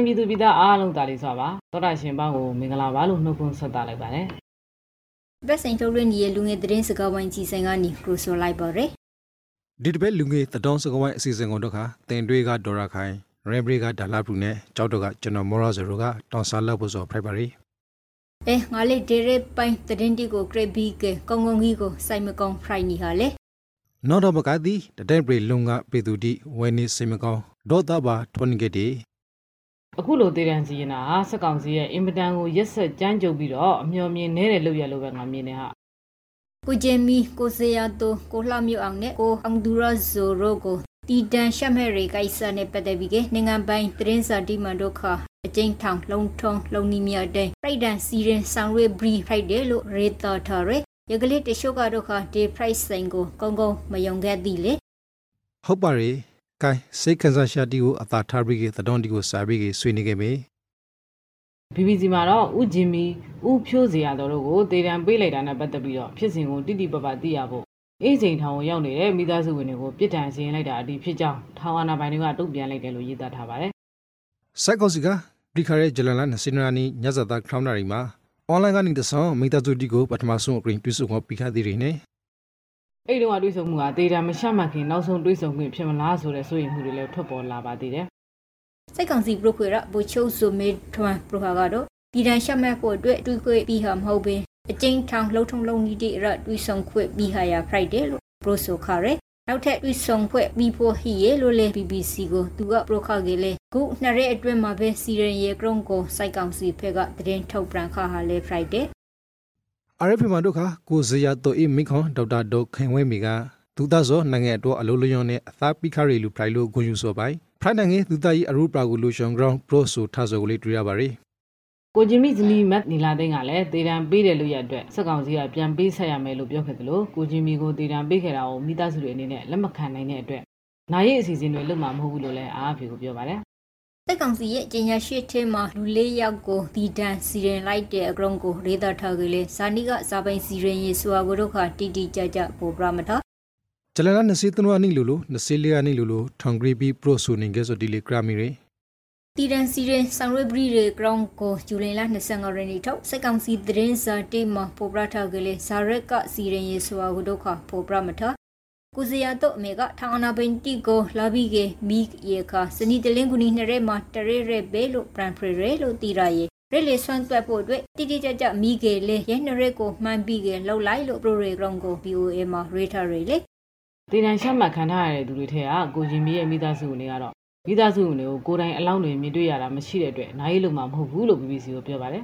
ရခိုင်ပြည်သူပြည်သားအားလုံးတာလီစွာပါသောတာရှင်ပေါင်းကိုမင်္ဂလာပါလို့နှုတ်ခွန်းဆက်တာလိုက်ပါတယ်ဘက်ဆိုင်ထုတ်လွှင့်နေတဲ့လူငယ်သတင်းစကားဝိုင်းကြီးဆိုင်ကနေခရိုဆိုလိုက်ပါရယ်ဒီတစ်ပတ်လူငယ်သတောင်းစကဝိုင်းအစီအစဉ်ကုန်တော့ခါတင်တွေကဒေါ်ရခိုင်ရဲဘရီကဒါလာဘရူနဲ့ကြောက်တော့ကကျွန်တော်မော်ရာဇီရိုကတောင်ဆာလောက်ဖို့ဆိုဖိုက်ပါရီအဲငါလေးဒေရဲပိုင်းသတင်းတီကိုဂရိတ်ဘီကကောင်းကောင်းကြီးကိုစိုက်မကောင်းဖရိုက်နေဟာလေနော်တော့မကသည်တတဲ့ဘရီလုံကပေသူတိဝဲနေစိမကောင်းဒေါ်တာဘာထွန်ဂက်တီ အခုလိုတေတံစီရင်တာဟာစက်ကောင်စီရဲ့အင်ပတန်ကိုရက်ဆက်ကြမ်းကြုတ်ပြီးတော့အမျော်မြင်နေတဲ့လုပ်ရလို့ပဲငါမြင်နေဟာကိုဂျင်မီကိုစေယာတိုကိုလှမြုပ်အောင်နဲ့ကိုအောင်ဒူရာဇိုရိုကိုတီတန်ရှက်မဲ့ရေကိစ္စနဲ့ပတ်သက်ပြီးကနိုင်ငံပိုင်သတင်းစာတီမန်တို့ခါအကျဉ်းထောင်လုံထုံလုံနီမြတဲ့ဖရိုက်ဒန်စီရင်ဆောင်ရွေဘရီဖရိုက်တယ်လို့ရေတာထားရယ်ရကလေးတရှုကတော့ခါဒီဖရိုက်ဆိုင်ကိုကောင်းကောင်းမယုံခဲ့သည်လေဟုတ်ပါရီ ကိုင်းစိတ်ခန်းစားရှာတီကိုအသာထားပြီးကသတောင်းတီကိုစာပြီးကဆွေးနေခဲ့ပြီ BBC မှာတော့ဥဂျင်မီဥဖြိုးစီရတော်တို့ကိုတေတံပေးလိုက်တာနဲ့ပတ်သက်ပြီးတော့ဖြစ်စဉ်ကိုတိတိပပသိရဖို့အေးချိန်ထောင်ကိုရောက်နေတဲ့မိသားစုဝင်တွေကိုပြစ်ဒဏ်စီရင်လိုက်တာအတီဖြစ်ကြောင်းထောင်အာဏာပိုင်တွေကတုံ့ပြန်လိုက်တယ်လို့ရေးသားထားပါတယ်စိုက်ကောစီကပရိခရဲဂျလန်လာနစင်နာနီညဇာတာခရောင်းနာရီမှာအွန်လိုင်းကနေတဆောင်းမိသားစုတီကိုပထမဆုံးအကရင်ပြုစုဟောပိခသည်ရင်းနဲ့ အဲ့ဒီတော့တွေးဆုံမှုကတေတံမရှမှတ်ခင်နောက်ဆုံးတွေးဆုံခွင့်ဖြစ်မလားဆိုတဲ့စိုးရိမ်မှုတွေလည်းထွက်ပေါ်လာပါသေးတယ်စိတ်ကောင်စီပရိုခွေရဘူချိုဆိုမေထွန်ပရိုဟာကတော့ဒီတန်ရှက်မဲ့ဖို့အတွက်တွေးခွေပြီးဟာမဟုတ်ပင်အကျဉ်းထောင်လှုပ်ထုံလုံးကြီးတိရတွေးဆုံခွေပြီးဟာရဖရိုက်တယ်လို့ပရိုဆိုခါရဲနောက်ထပ်တွေးဆုံခွေပြီးဖို့ဟီရဲလို့လေ BBC ကိုသူကပရိုခါကေလေခုနှစ်ရက်အတွင်းမှာပဲစီရင်ရေကရုံကိုစိတ်ကောင်စီဖက်ကသတင်းထုတ်ပြန်ခါဟာလေဖရိုက်တယ် RFP မှာတို့ခါကိုဇေယတိုအီမိခွန်ဒေါက်တာဒေါခင်ဝဲမီကသူသားစောနိုင်ငံတော်အလုံးလျောင်းနဲ့အသာပိခရီလူဖရိုင်လိုဂွန်ယူစောပိုင်ဖရိုင်နိုင်ငံသူသားကြီးအရူပရာကိုလူရှောင်းဂရောင်းပရိုဆိုထားစောကိုလေးတွေ့ရပါရီကိုဂျင်မီဇနီမတ်နီလာသိန်းကလည်းတေတံပေးတယ်လို့ရအတွက်စက်ကောင်စီကပြန်ပေးဆက်ရမယ်လို့ပြောခဲ့တယ်လို့ကိုဂျင်မီကိုတေတံပေးခဲ့တာကိုမိသားစုတွေအနေနဲ့လက်မခံနိုင်တဲ့အတွက်နိုင်ရေးအစီအစဉ်တွေလုပ်မှာမဟုတ်ဘူးလို့လည်းအားအဖေကိုပြောပါတယ်စိ တ်ကောင်စီရဲ့ကျင်ညာရှိထဲမှာလူလေးယောက်ကိုဒီတန်စီရင်လိုက်တဲ့အကရုံကိုရေသာထားကလေးဇာနီကဇာပိုင်စီရင်ရေစွာကိုတို့ခတီတီကြကြပိုပရမထဂျလလာနစီတနဝနီလူလူနစီလီယာနီလူလူထောင်ဂရီဘီပရိုဆိုနင်ကဲဆိုဒီလီဂရာမီရီတီဒန်စီရင်ဆောင်ရွက်ပြီးတဲ့ ground ကိုဇူလိုင်လ25ရက်နေ့ထုတ်စက်ကောင်စီသတင်းစာတေးမှာပေါ်ပရထားကလေးဇာရက်ကစီရင်ရေစွာကိုတို့ခပေါ်ပရမထ ကုဇီယာတော့အမေကထောင်အနာပင်တီကိုလာပြီးကမီရေခစနီတလင်းကူနီနှစ်ရဲမှာတရဲရဲဘဲလို့ပရန်ဖရရဲလို့တီရရဲ့ရဲလေဆွမ်းသွက်ဖို့အတွက်တိတိကျကျမိကေလေရဲနှစ်ရဲကိုမှန်ပြီးကလှုပ်လိုက်လို့ပရိုရေ ground ကို BOA မှာရေထားရလေတေတံရှမှတ်ခံထားရတဲ့သူတွေထဲကကိုဂျင်မီရဲ့မိသားစုဝင်တွေကတော့မိသားစုဝင်တွေကိုကိုယ်တိုင်အလောင်းတွေမြင်တွေ့ရတာမရှိတဲ့အတွက်နိုင်ရေးလို့မှမဟုတ်ဘူးလို့ BBC ကိုပြောပါတယ်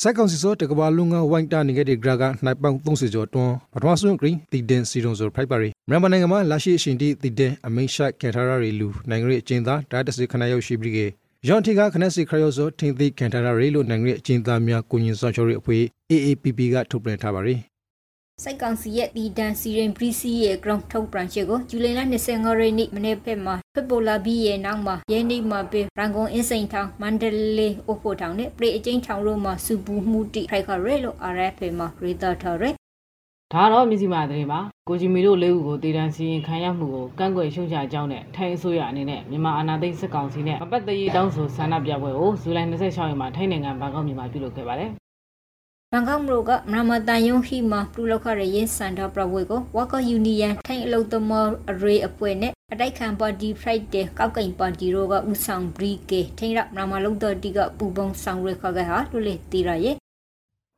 စက်ကောင်စီစောတကဘာလုံငါဝိုင်းတာနေခဲ့တဲ့ဂရာကနိုင်ပေါင်း30ကျော်တွန်းပထမဆုံးဂရင်းတီဒန်စီရုံဆိုဖိုက်ပါရီမြန်မာနိုင်ငံမှာလာရှိအရှင်တီတီဒန်အမိန်ရှာကက်ထာရာရီလူနိုင်ငံရေးအကျဉ်းသားတာတစီခဏရောက်ရှိပြီးကယွန်တီကခနက်စီခရယောဆိုထင်းသိကန်ထာရာရီလူနိုင်ငံရေးအကျဉ်းသားများကိုညင်ဆောင်ချော်ရီအဖွဲ့ AAPP ကထုတ်ပြန်ထားပါရီ စိုက်ကောင်စီရဲ့တီဒန်စီရင်ပရီစီရဲ့ ground ထုတ်ပြန်ချက်ကိုဇူလိုင်လ25ရက်နေ့မနေ့ဖက်မှာဖက်ပိုလာဘီရဲ့နောက်မှာရဲနေမှာပဲရန်ကုန်အင်းစိန်ထောင်မန္တလေးအိုဖို့ထောင်နဲ့ပရိအကျဉ်းထောင်တို့မှာစူပူမှုတိဖိုက်ခရဲလို့ RFA မှာရေတာထားရဲဒါကတော့မြစီမာသတင်းပါကိုဂျင်မီတို့လေးဦးကိုတေတံစီရင်ခံရမှုကိုကန့်ကွက်ရှုံချကြောင်းနဲ့ထိုင်းအစိုးရအနေနဲ့မြန်မာအာဏာသိမ်းစစ်ကောင်စီနဲ့မပတ်သက်ရေးတောင်းဆိုဆန္ဒပြပွဲကိုဇူလိုင်26ရက်မှာထိုင်းနိုင်ငံဘန်ကောက်မြို့မှာပြုလုပ်ခဲ့ပါတယ် ဘန်ကောက်မြို့ကမရမတန်ယုံဟီမှာပြုလုပ်ခဲ့တဲ့ရင်းစန္ဒပြပွဲကို Worker Union ထိုင်းအလုပ်သမားအရေးအဖွဲ့နဲ့အတိုက်ခံပါတီ Friday ကောက်ကင်ပါတီတို့ကဥဆောင်ဘရီကေထိရမရမလုံတော်တီကပူပုံဆောင်ရခခဲ့ဟာလူလေတီရရဲ့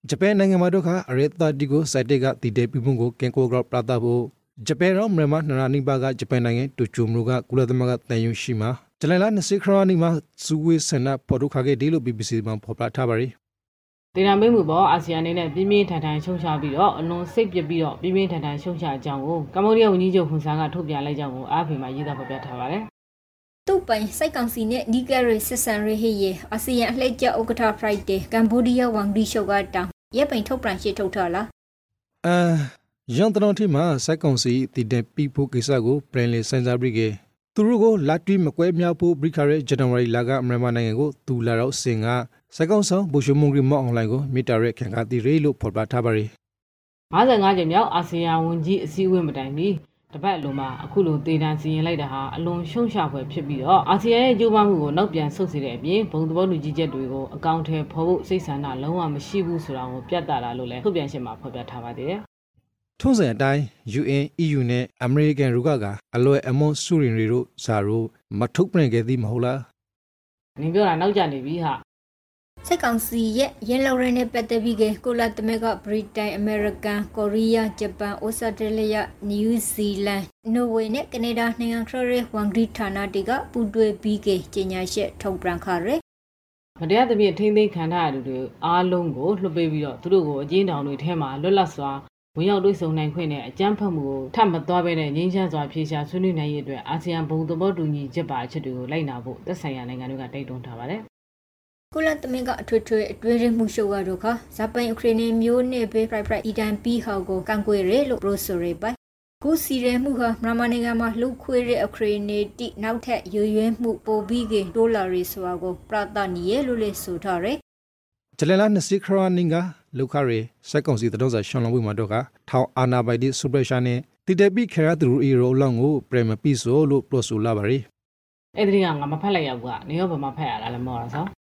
ဂျပန်နိုင်ငံမှာတို့ကအရေတာတီကိုစိုက်တဲ့ကတီတဲ့ပြပုံကိုကင်ကိုဂရော့ပလာတာဖို့ဂျပန်ရောမြန်မာနနာနိဘာကဂျပန်နိုင်ငံတိုကျိုမြို့ကကုလသမဂ္ဂတန်ယုံရှိမှာဂျလန်လာ20ခရနီမှာစူဝေးဆန္ဒပေါ်တို့ခါခဲ့ဒီလို BBC မှာဖော်ပြထားပါရီ ဒေတာမိတ်မှုပေါ်အာဆီယံအနေနဲ့ပြင်းပြင်းထန်ထန်ရှုံချပြီးတော့အလွန်စိတ်ပြစ်ပြီးတော့ပြင်းပြင်းထန်ထန်ရှုံချအကြောင်းကိုကမ္ဘောဒီးယားဝန်ကြီးချုပ်ဟွန်ဆန်ကထုတ်ပြန်လိုက်ကြောင်းကိုအားဖေမှာရေးသားဖော်ပြထားပါတယ်သူ့ပိုင်စိုက်ကောင်စီနဲ့နီကရီစစ်ဆန်ရေးဟေရဲ့အာဆီယံအလှည့်ကျဥက္ကဋ္ဌ Friday ကမ်ဘောဒီးယားဝန်ကြီးချုပ်ကတောင်းရပ်ပိုင်ထုတ်ပြန်ရှေ့ထုတ်ထားလားအာရန်တတော်တီမှာစိုက်ကောင်စီတည်တဲ့ပြဖို့ကိစ္စကိုပြန်လေစင်စားပြီးကသူတို့ကိုလာတွီမကွဲမြောက်ဖို့ဘရိခရဲဇန်နဝါရီလကမြန်မာနိုင်ငံကိုသူလာတော့စင်က စိုက်ကောင်ဆောင်ဘူရှုမုံဂရီမော့အွန်လိုင်းကိုမီတာရဲခံကတိရေလို့ဖော်ပြထားပါရီ55ကြိမ်မြောက်အာဆီယံဝန်ကြီးအစည်းအဝေးမတိုင်မီတပတ်အလုံးမှာအခုလိုဒေသန်စီရင်လိုက်တာဟာအလွန်ရှုံ့ချဖွယ်ဖြစ်ပြီးတော့အာဆီယံရဲ့ကြိုးပမ်းမှုကိုနောက်ပြန်ဆုတ်စေတဲ့အပြင်ဘုံသဘောတူညီချက်တွေကိုအကောင့်ထဲဖော်ဖို့စိတ်ဆန္ဒလုံးဝမရှိဘူးဆိုတာကိုပြသတာလို့လည်းထုတ်ပြန်ရှင်းမှာဖော်ပြထားပါသေးတယ်။ထုံးစံအတိုင်း UN, EU နဲ့ American ရုကကအလွယ်အမွန်စုရင်တွေတို့ဇာတို့မထုတ်ပြန်ခဲ့သည်မဟုတ်လား။နင်ပြောတာနောက်ကျနေပြီဟာ စက်ကောင်စီရဲ့ရင်းလောက်ရတဲ့ပတ်သက်ပြီးကကိုလာတမဲကဗြိတိန်အမေရိကန်ကိုရီးယားဂျပန်ဩစတြေးလျနယူးဇီလန်နော်ဝေနဲ့ကနေဒါနိုင်ငံခရရဝန်ဂရီဌာနတွေကပူတွဲပြီးကကြေညာချက်ထုတ်ပြန်ခရဲမတရားသဖြင့်ထိမ့်သိမ်းခံထားရသူတွေအားလုံးကိုလွှတ်ပေးပြီးတော့သူတို့ကိုအကျဉ်းထောင်တွေထဲမှာလွတ်လပ်စွာဝင်ရောက်တွေ့ဆုံနိုင်ခွင့်နဲ့အကြမ်းဖက်မှုကိုထပ်မသွားဘဲနဲ့ငြိမ်းချမ်းစွာဖြေရှာဆွေးနွေးနိုင်ရေးအတွက်အာဆီယံဘုံသဘောတူညီချက်ပါအချက်တွေကိုလိုက်နာဖို့သက်ဆိုင်ရာနိုင်ငံတွေကတိုက်တွန်းထားပါတယ် ကုလသမဂ္ဂအထွေထွေအတွင်းရမှုရှုပ်ရတော့ခဇပန်ယူကရိန်းမျိုးနဲ့ဘေးပရိုက်ပရိုက်အီတန်ပီဟောက်ကိုကန်ကွယ်ရဲလို့ပရိုဆိုရဲပိုင်ခုစီရဲမှုဟာမြန်မာနိုင်ငံမှာလှုပ်ခွေးတဲ့အခရီနေတိနောက်ထပ်ရွရွဲမှုပိုပြီးကဒေါ်လာရီဆိုတာကိုပရတနီရဲလို့လေဆိုထားတယ်ဂျလလာနစီခရနင်ကလောက်ခရီစက်ကောင်စီတောစာရှွန်လောဝီမှာတော့ကထောင်အာနာဘိုင်ဒီဆူပရရှာနဲ့တီတပိခရသူရီရိုလောင်ကိုပရမပီဆိုလို့ပရိုဆိုလာပါရီအဲ့ဒီကငါမဖက်လိုက်ရဘူးကနေရောဘာမှဖက်ရလားလဲမောတာဆော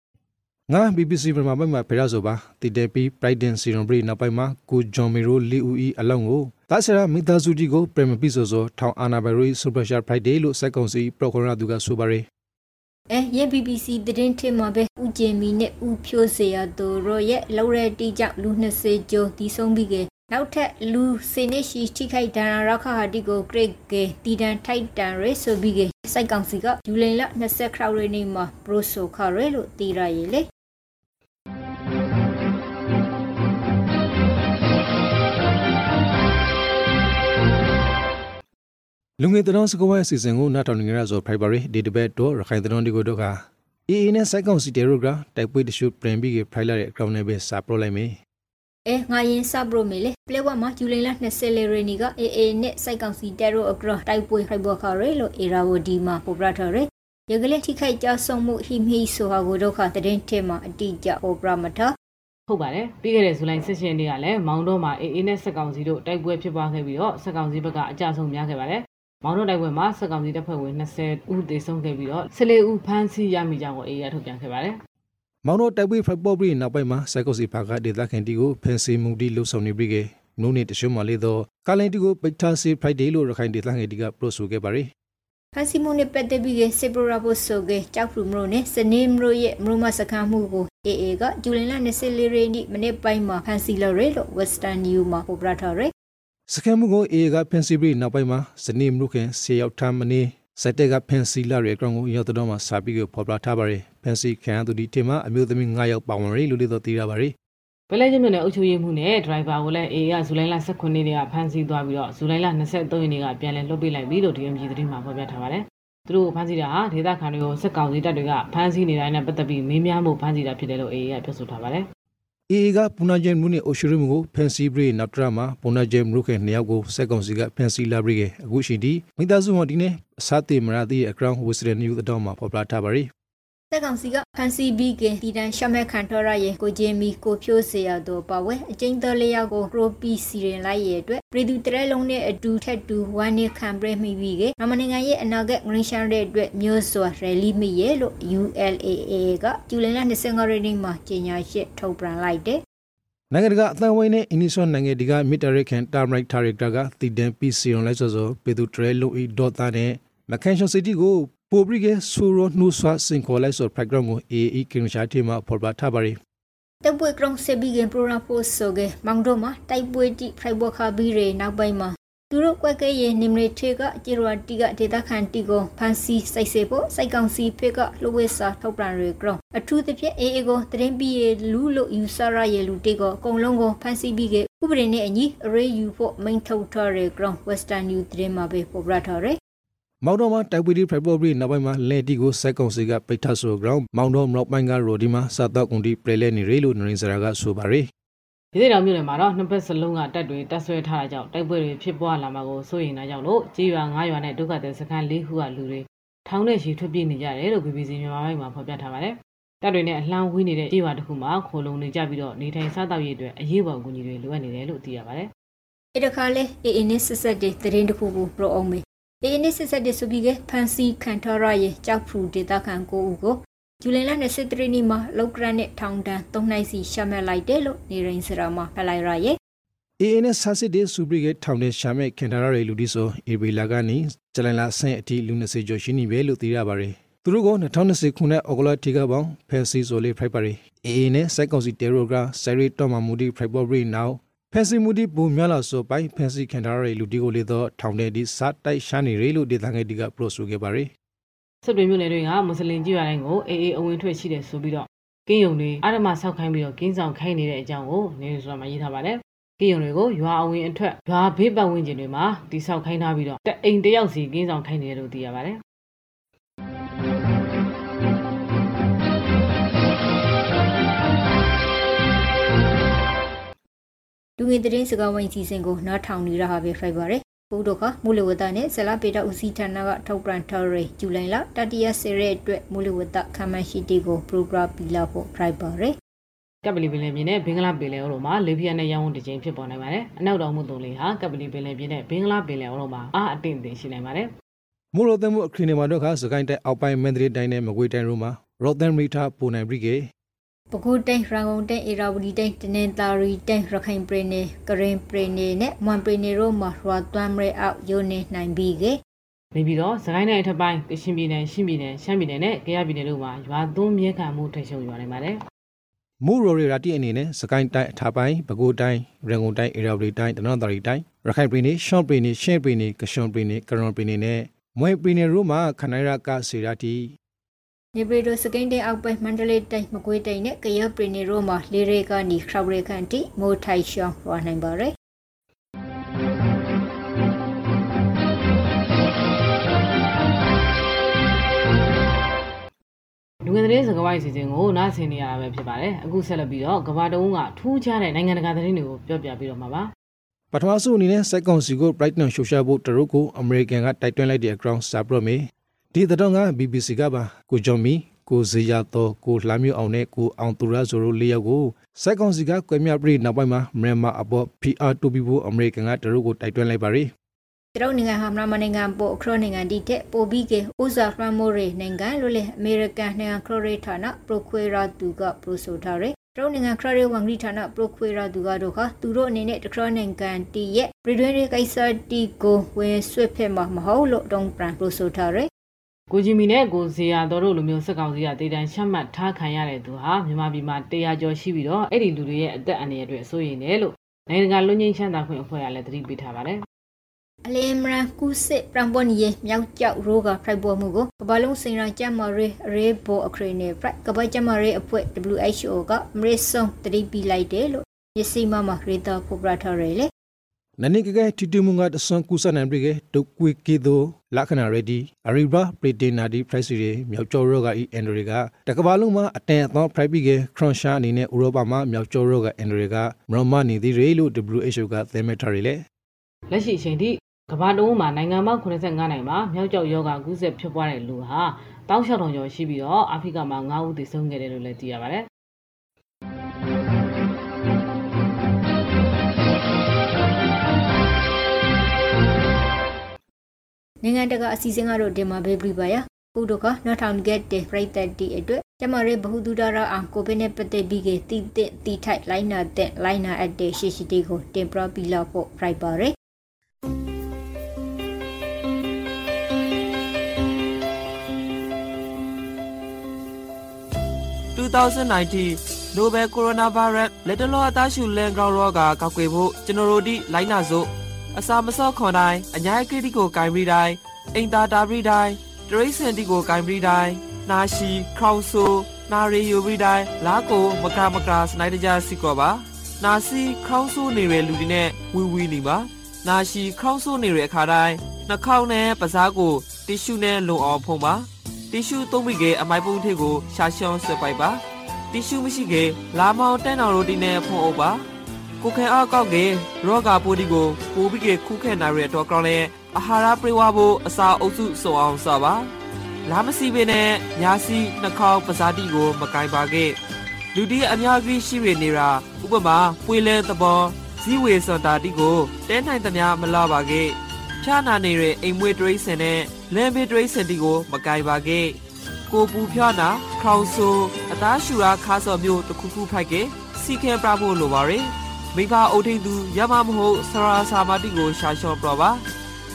ငါ BBC မြန်မာဘက်မှာဖေရဆိုပါတီတဲပီ Brighton Serum Breed နောက်ပိုင်းမှာကိုဂျွန်မီရိုလီဦးအီအလောင်းကိုဒါဆရာမိသားစုကြီးကိုပရမပီဆိုဆိုထောင်အာနာဘရီ Super Sharp Friday လို့စက်ကုံစီပရိုဂရမ်သူကဆိုပါရယ်အဲရဲ့ BBC သတင်းထင်မှာပဲဦးကျင်မီနဲ့ဦးဖြိုးစေရတို့ရောရဲ့လောက်ရတီကြောင့်လူ20ကျော်တီးဆုံးပြီးကနောက်ထပ်လူစေနစ်ရှိထိခိုက်ဒဏ်ရာရခဟာတီကိုဂရိတ်ကေတီဒန်ထိုက်တန်ရဲဆိုပြီးကစိုက်ကောင်စီကဂျူလိုင်လ20ခရောက်ရနေမှာပရိုဆိုခရဲလို့တီရရည်လေ လူငယ်တောင်စကဝဲအစီအစဉ်ကိုနားထောင်နေကြရဆို February ဒီတပတ်တော့ရခိုင်တောင်ဒီကိုတော့ကအေးအေးနဲ့စိုက်ကောင်စီတေရိုဂရာတိုက်ပွဲတရှုပြန်ပြီးဖိုင်လာတဲ့အကောင့်နဲ့ပဲစာပရိုလိုက်မယ်အဲငါရင်စပရိုမေလေပလေဝမှာဂျူလိုင်လ20လေရီနီကအေးအေးနဲ့စိုက်ကောင်စီတေရိုအဂရာတိုက်ပွဲဖိုင်ဘောခရဲလို့အေရာဝဒီမှာပေါ်ပရထရဲရကလေးထိခိုက်ကြဆုံမှုဟိမိဆိုဟာကိုဒုက္ခတရင်ထဲမှာအတိအကျပေါ်ပရမထဟုတ်ပါတယ်ပြီးခဲ့တဲ့ဇူလိုင်16ရက်နေ့ကလည်းမောင်တော်မှာအေးအေးနဲ့စက်ကောင်စီတို့တိုက်ပွဲဖြစ်ပွားခဲ့ပြီးတော့စက်ကောင်စီဘက်ကအကြဆုံးများခဲ့ပါတယ် မောင်တို့တိုက်ပွဲမှာစက်ကောင်စီတပ်ဖွဲ့ဝင်20ဦးသေဆုံးခဲ့ပြီးတော့14ဦးဖမ်းဆီးရမိကြောင်းကိုအေးရထုတ်ပြန်ခဲ့ပါတယ်။မောင်တို့တိုက်ပွဲဖက်ပေါ်ပြီးနောက်ပိုင်းမှာစက်ကောင်စီဘက်ကဒေသခံတီကိုဖမ်းဆီးမှုတီလှုပ်ဆောင်နေပြီးကနုံးနေတရှုံးမလေးတော့ကာလိုင်းတီကိုပိတ်ထားစီဖရိုက်ဒေးလို့ရခိုင်ဒေသခံတီကပရိုဆိုခဲ့ပါတယ်။ဖန်စီမုန်နဲ့ပတ်သက်ပြီးစေပရာဘိုဆိုကကြောက်ဖူမရိုနဲ့စနေမရိုရဲ့မရိုမစခန်းမှုကိုအေအေကဂျူလင်လ24ရက်နေ့မနေ့ပိုင်းမှာဖန်စီလရဲလို့ Western New မှာပေါ်ပြထားတယ် စကမ်မှုကိုအေကဖန်စီပြီးနောက်ပိုင်းမှာဇနီးမလို့ခင်ဆေရောက်ထမ်းမနေစက်တက်ကဖန်စီလာရဲ့ကောင်ကိုရောက်တော့မှစာပြီးကိုဖော်ပြထားပါရယ်ဖန်စီခံသူဒီတင်မှာအမျိုးသမီး9ယောက်ပါဝင်ရလို့လို့သိရပါရယ်ပလဲချင်းမြို့နယ်အုပ်ချုပ်ရေးမှုနဲ့ဒရိုင်ဘာကိုလည်းအေကဇူလိုင်လ18ရက်နေ့ကဖမ်းဆီးသွားပြီးတော့ဇူလိုင်လ23ရက်နေ့ကပြန်လည်လွှတ်ပေးလိုက်ပြီလို့ DMG သတင်းမှာဖော်ပြထားပါတယ်သူတို့ဖမ်းဆီးတာဟာဒေသခံတွေကိုစစ်ကောင်စီတပ်တွေကဖမ်းဆီးနေတာနဲ့ပတ်သက်ပြီးမေးမြန်းမှုဖမ်းဆီးတာဖြစ်တယ်လို့အေကပြောဆိုထားပါတယ် အေအေကပူနာဂျေမူနဲ့အိုရှိရမကိုဖန်စီဘရီနောက်တရမှာပူနာဂျေမူခဲနှစ်ယောက်ကိုစက်ကောင်စီကဖန်စီလာဘရီကအခုရှိဒီမိသားစုဟော်ဒီနဲ့အစားတေမရာတီရဲ့အကောင့်ဝစ်စရန်နျူးအတော့မှာပေါ်ပြထားပါရီ တက်ကောင်စီကဖန်စီဘီကတီတန်ရှမဲခံထော်ရရဲ့ကိုဂျင်မီကိုဖြိုးစေရတော့ပါဝဲအကျဉ်းတော်လေးယောက်ကိုပရိုပီစီရင်လိုက်ရဲ့အတွက်ပြည်သူတရဲလုံးနဲ့အတူထက်တူဝမ်းနေခံပြမိပြီးကနမနိုင်ငံရဲ့အနာဂတ်ဂရင်းရှန်တဲ့အတွက်မျိုးစွာရယ်လီမီရဲ့လို့ ULAA ကကျူလင်လ25ရက်နေ့မှာကြေညာချက်ထုတ်ပြန်လိုက်တယ်နိုင်ငံတကာအသံဝိုင်းနဲ့အင်းနီဆွန်နိုင်ငံဒီကမီတာရကန်တာမရိုက်တာရက်တာကတည်တံပီစီယွန်လိုက်ဆိုဆိုပေသူတရဲလုံဤဒေါ်တာနဲ့မကန်ရှန်စီတီကို ပိုဘရီကဆူရိုနူဆွာစင်ကိုလိုက်ဆိုပရိုဂရမ်ကိုအေအီကင်ရှာတီမှာဖော်ပြထားပါရီတပွေကရုံစေဘီဂန်ပရိုရာပို့ဆိုကေမောင်ဒိုမှာတိုက်ပွဲတိဖရိုက်ဘောခါဘီရေနောက်ပိုင်းမှာသူတို့ကွက်ကဲရဲ့နိမရထေကဂျီရဝတီကဒေတာခန်တီကိုဖန်စီစိုက်စေဖို့စိုက်ကောင်စီဖေကလှဝဲစာထုတ်ပြန်ရကြောင်းအထူးသဖြင့်အေအေကိုတရင်ပီရဲ့လူလို့ယူဆရရဲ့လူတေကိုအကုန်လုံးကိုဖန်စီပြီးကဥပဒေနဲ့အညီအရေးယူဖို့မိန်ထုတ်ထားရကြောင်း Western New သတင်းမှာပဲပေါ်ပြထားတယ် မောင်တော်မှာတိုက်ပွဲဒီဖေဖော်ဝါရီနောက်ပိုင်းမှာလက်တီကိုစက်ကောင်စီကပိတ်ထဆို ground မောင်တော်မြောက်ပိုင်းကရိုဒီမှာစတော့ကုန်ဒီပလဲလဲနေရလို့နရင်စရာကဆိုပါရယ်ဒီနေ့တော်မြို့နယ်မှာတော့နှစ်ဘက်စလုံးကတပ်တွေတပ်ဆွဲထားတာကြောင့်တိုက်ပွဲတွေဖြစ်ပွားလာမှာကိုစိုးရိမ်တာကြောင့်လို့ကြေးရွာ9ရွာနဲ့ဒုက္ခသည်စခန်း၄ခုကလူတွေထောင်နဲ့ရှည်ထွက်ပြေးနေကြတယ်လို့ BBC မြန်မာပိုင်းမှာဖော်ပြထားပါတယ်။တပ်တွေနဲ့အလှမ်းဝေးနေတဲ့ကြေးရွာတစ်ခုမှာခိုလုံနေကြပြီးတော့နေထိုင်စားသောက်ရေးအတွက်အရေးပေါ်အကူအညီတွေလိုအပ်နေတယ်လို့သိရပါတယ်အဲ့တခါလဲအေအေနဲ့ဆက်ဆက်တဲ့သတင်းတစ်ခုကိုပြောအောင်မေအေ အေနဲ့ဆက်ဆက်တဲ့ဆိုပြီးကဖန်စီခန်ထော်ရရဲ့ကြောက်ဖူဒေတာခန်ကိုဦးကိုဇူလိုင်လ23ရက်နေ့မှာလောက်ကရနဲ့ထောင်ဒဏ်3နှစ်စီရှမှတ်လိုက်တယ်လို့နေရင်စရာမှာဖလိုက်ရရဲ့ AA နဲ့ဆာစစ်တဲ့စူပရီဂိတ်ထောင်တဲ့ရှာမဲ့ခင်တာရရဲ့လူဒီဆိုအေဘီလာကနေဇလန်လာဆန့်အထိလူ20ကျော်ရှိနေပဲလို့သိရပါတယ်သူတို့က2020ခုနှစ်အော်ဂလာတီကပေါင်းဖဲစီဆိုလေးဖရိုက်ပါရီ AA နဲ့စိုက်ကောင်စီတေရိုဂရာဆယ်ရီတော်မမူဒီဖရိုက်ပေါ်ဘရီနောက် ဖဲစီမူဒီဘူမြလာဆိုပိုင်ဖဲစီခင်တာရရဲ့လူဒီကိုလေတော့ထောင်တဲ့ဒီစတိုက်ရှာနေရလို့ဒေသငယ်ဒီကပရိုဆိုခဲ့ပါရီစစ်တွေမြို့နယ်တွေကမွတ်စလင်ကြီးရွာတိုင်းကိုအေးအေးအဝင်ထွက်ရှိတယ်ဆိုပြီးတော့ကင်းယုံတွေအာရမဆောက်ခိုင်းပြီးတော့ကင်းဆောင်ခိုင်းနေတဲ့အကြောင်းကိုနေဆိုတာမှာရေးထားပါတယ်ကင်းယုံတွေကိုရွာအဝင်အထွက်ရွာဘေးပတ်ဝန်းကျင်တွေမှာတိဆောက်ခိုင်းထားပြီးတော့တအိမ်တယောက်စီကင်းဆောင်ခိုင်းနေတယ်လို့သိရပါတယ် လူငင်သတင်းစကားဝိုင်းစီစဉ်ကိုနားထောင်နေရတာပဲဖိုက်ပါရယ်ဘုဒ္ဓခမူလဝတ္တနဲ့ဇလပေတာဦးစီးဌာနကထုတ်ပြန်ထားတဲ့ဇူလိုင်လတတိယဆယ်ရက်အတွက်မူလဝတ္တခမ်းမရှိတီကိုပရိုဂရမ်ပီလာဖို့ဖိုက်ပါရယ်ကပလီပင်လယ်ပြင်နဲ့ဘင်္ဂလားပင်လယ်အော်တို့မှာလေပြင်းနဲ့ရောင်းဝတစ်ချိန်ဖြစ်ပေါ်နိုင်ပါတယ်။အနောက်တော်မှုသုံးလေးဟာကပလီပင်လယ်ပြင်နဲ့ဘင်္ဂလားပင်လယ်အော်တို့မှာအားအတင်တင်ရှိနိုင်ပါတယ်။မိုးရိုသမှုအခရီးနေမှာတော့ခါစကိုင်းတိုင်းအောက်ပိုင်းမန္တလေးတိုင်းနဲ့မကွေးတိုင်းတို့မှာရောသမ်ရီတာပူနိုင်ပြီကေ ပဲခူးတိုင်းရန်ကုန်တိုင်းအေရာဝတီတိုင်းတနင်္သာရီတိုင်းရခိုင်ပြည်နယ်ကရင်ပြည်နယ်နဲ့မွန်ပြည်နယ်တို့မှာရွာသွမ်းရဲအောက်ယိုနေနိုင်ပြီကေနေပြီးတော့စကိုင်းတိုင်းအထက်ပိုင်းကရှင်ပြည်နယ်ရှင်းပြည်နယ်ရှမ်းပြည်နယ်နဲ့ကယားပြည်နယ်တို့မှာရွာသွန်းမြဲခံမှုထိရှုံရွာနိုင်ပါတယ်မူရိုရီရာတီအနေနဲ့စကိုင်းတိုင်းအထပိုင်းပဲခူးတိုင်းရန်ကုန်တိုင်းအေရာဝတီတိုင်းတနင်္သာရီတိုင်းရခိုင်ပြည်နယ်ရှမ်းပြည်နယ်ရှမ်းပြည်နယ်ကရှင်ပြည်နယ်ကရွန်ပြည်နယ်နဲ့မွေပြည်နယ်တို့မှာခနိုင်ရကစီရာတီ နေပြည်တော်စကိန်းတိန်အောက်ပဲမန္တလေးတိုင်းမကွေးတိုင်းနဲ့ကရပရီနေရိုမှာလေရေကနေခရောက်ရေခန်တီမိုးထိုင်ရှောင်းရနိုင်ပါရယ်လူငယ်သတင်းစကားဝိုင်းစီစဉ်ကိုနားဆင်နေရတာပဲဖြစ်ပါတယ်အခုဆက်လက်ပြီးတော့ကဘာတုံးကထူးခြားတဲ့နိုင်ငံတကာသတင်းတွေကိုပြောပြပြီးတော့မှာပါပထမဆုံးအနေနဲ့စက်ကွန်စီကို Brighton ရှုရှာဖို့တရုတ်ကိုအမေရိကန်ကတိုက်တွန်းလိုက်တဲ့ ground စာပရမေ ဒီတော့က BBC ကပါကိုဂျွန်မီကိုဇေယျတော်ကိုလှမ်းမြို့အောင်နဲ့ကိုအောင်သူရဆိုတို့လေးယောက်ကိုစက်ကောင်စီကကွဲမြပြိနောက်ပိုင်းမှာမြန်မာအပေါ် PR တူပြီးဖို့အမေရိကန်ကတရုတ်ကိုတိုက်တွန်းလိုက်ပါရီတရုတ်နိုင်ငံဟာမြန်မာနိုင်ငံပေါ်အခရိုနိုင်ငံဒီတဲ့ပိုပြီးကဥဇာဖရမိုရီနိုင်ငံလို့လေအမေရိကန်နိုင်ငံခရိုရီဌာနပရိုခွေရာသူကပရိုဆိုထားတယ်တရုတ်နိုင်ငံခရရီဝန်ဂရီဌာနပရိုခွေရာသူကတော့ခသူတို့အနေနဲ့တခရနိုင်ငံတီရဲ့ပြည်တွင်းရေးကိစ္စတီကိုဝင်ဆွတ်ဖက်မှာမဟုတ်လို့တုံးပန်ပရိုဆိုထားတယ် ကိုဂျီမီနဲ့ကိုဇေယျတော်တို့လိုမျိုးစက်ကောင်စီကဒေတန်ရှမှတ်ထားခံရတဲ့သူဟာမြန်မာပြည်မှာတရားကျော်ရှိပြီးတော့အဲ့ဒီလူတွေရဲ့အသက်အန္တရာယ်အတွက်စိုးရိမ်တယ်လို့နိုင်ငံတကာလူငင်းချမ်းသာခွင့်အဖွဲ့ကလည်းသတိပေးထားပါတယ်အလင်းမရန်ကုစစ်ပရမ်ပွန်ယေမြောက်ကျောက်ရိုးကဖိုက်ပေါ်မှုကိုကမ္ဘာလုံးစင်ရာကျမရေးရေးဘောအခရီနေဖရိုက်ကမ္ဘာကျမရေးအဖွဲ့ WHO ကမရစ်ဆုံတတိပြလိုက်တယ်လို့ယစီမမရေတာဖော်ပြထားရလေ နနိကကတီတူမုံကတဆွန်ကူဆန်နံပရိကေဒုကွေကေဒိုလခနာရဒီအရိဘရာပရီတင်နာဒီဖရိုက်စီရေမြောက်ကျော်ရောကအီအန်ဒရီကတကဘာလုံးမှာအတန်အသောဖရိုက်ပီကေခရွန်ရှာအနေနဲ့ဥရောပမှာမြောက်ကျော်ရောကအန်ဒရီကမရမနေသည်ရေလို့ WHO ကသဲမဲ့ထားရလေလက်ရှိအချိန်ထိကမ္ဘာလုံးမှာနိုင်ငံပေါင်း85နိုင်ငံမှာမြောက်ကျောက်ယောဂကူးစက်ဖြစ်ပွားတဲ့လူဟာတောက်လျှောက်ထောင်ကျော်ရှိပြီးတော့အာဖရိကမှာ9ဦးသေဆုံးခဲ့တယ်လို့လည်းသိရပါတယ် နိုင်ငံတကာအစီအစဉ်ကတော့ဒီမှာပဲပြပါရကုဒကနောက်ထောင်ဂက်တဲ့ပြိသက်တီအတွက်ကျမရဲဘဟုတုဒရာအောင်ကိုဗစ်နဲ့ပတ်သက်ပြီးကတိတိတိထိုက်လိုင်းနာတဲ့လိုင်းနာအပ်တဲ့ရှေ့ရှိတေကိုတင်ပြပြီးလောက်ဖို့ပြပါရ2019 Nobel Coronavirus လက်တလောအသားရှူလန်ဂရောင်းရောဂါကောက်ွယ်ဖို့ကျွန်တော်တို့ဒီလိုင်းနာစို့ အစာမစော့ခွန်တိုင်းအညာကိတိကိုဂိုင်ပြီးတိုင်းအိမ်သာတာပြီးတိုင်းတရိစင်တီကိုဂိုင်ပြီးတိုင်းနာရှိခေါဆူနာရီယူပြီးတိုင်းလာကိုမကမကစနိုက်တကြစီကောပါနာစီခေါဆူနေတဲ့လူတွေနဲ့ဝီဝီနေပါနာရှိခေါဆူနေတဲ့အခါတိုင်းနှာခေါင်းနဲ့ပစားကိုတီရှူနဲ့လုံအောင်ဖုံးပါတီရှူသုံးပြီးကအမိုက်ပုံးထည့်ကိုရှာရှောင်းဆွဲပိုက်ပါတီရှူမရှိကလာမောင်တန်းတော်ရိုတီနဲ့ဖုံးအုပ်ပါ ကိုခဲအားကောက်ကေရောဂါပိုးဒီကိုပိုးပြီးကခုခဲနာရတဲ့တော့ကောင်းလဲအာဟာရပြေဝဖို့အစာအုပ်စုစုံအောင်စပါလာမစီပင်နဲ့ညာစီနှာခေါင်းပဇာတိကို မကင်ပါခဲ့လူဒီအများကြီးရှိရနေတာဥပမာပွေလဲသဘောဇီဝေစွန်တာတိကိုတဲနိုင်သမျှမလာပါခဲ့ဖြာနာနေတဲ့အိမ်မွေးတရိစင်နဲ့လမ်းဘေးတရိစင်တီကို မကင်ပါခဲ့ကိုပူဖြာနာခေါင်ဆူအသားရှူရာခါစော်မျိုးတစ်ခုခုဖိုက်ခဲ့စီခဲပြဖို့လိုပါရယ် မိဘအုပ်ထိန်သူရမမဟုတ်ဆရာစာမတိကိုရှာလျှော့ပြပါ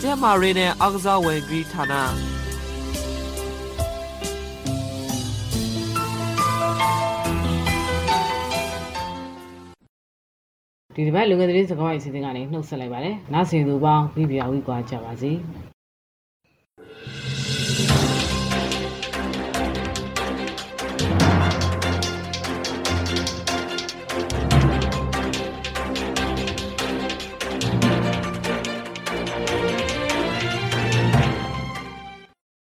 ကျဲမာရီနဲ့အောက်ကစားဝင်ဂရီဌာနဒီတစ်ပတ်လူငယ်သတင်းစကားဝိုင်းအစီအစဉ်ကနေနှုတ်ဆက်လိုက်ပါတယ်။နောက်ဆင်သူပေါင်းပြီးပြဝီကွာကြပါစေ။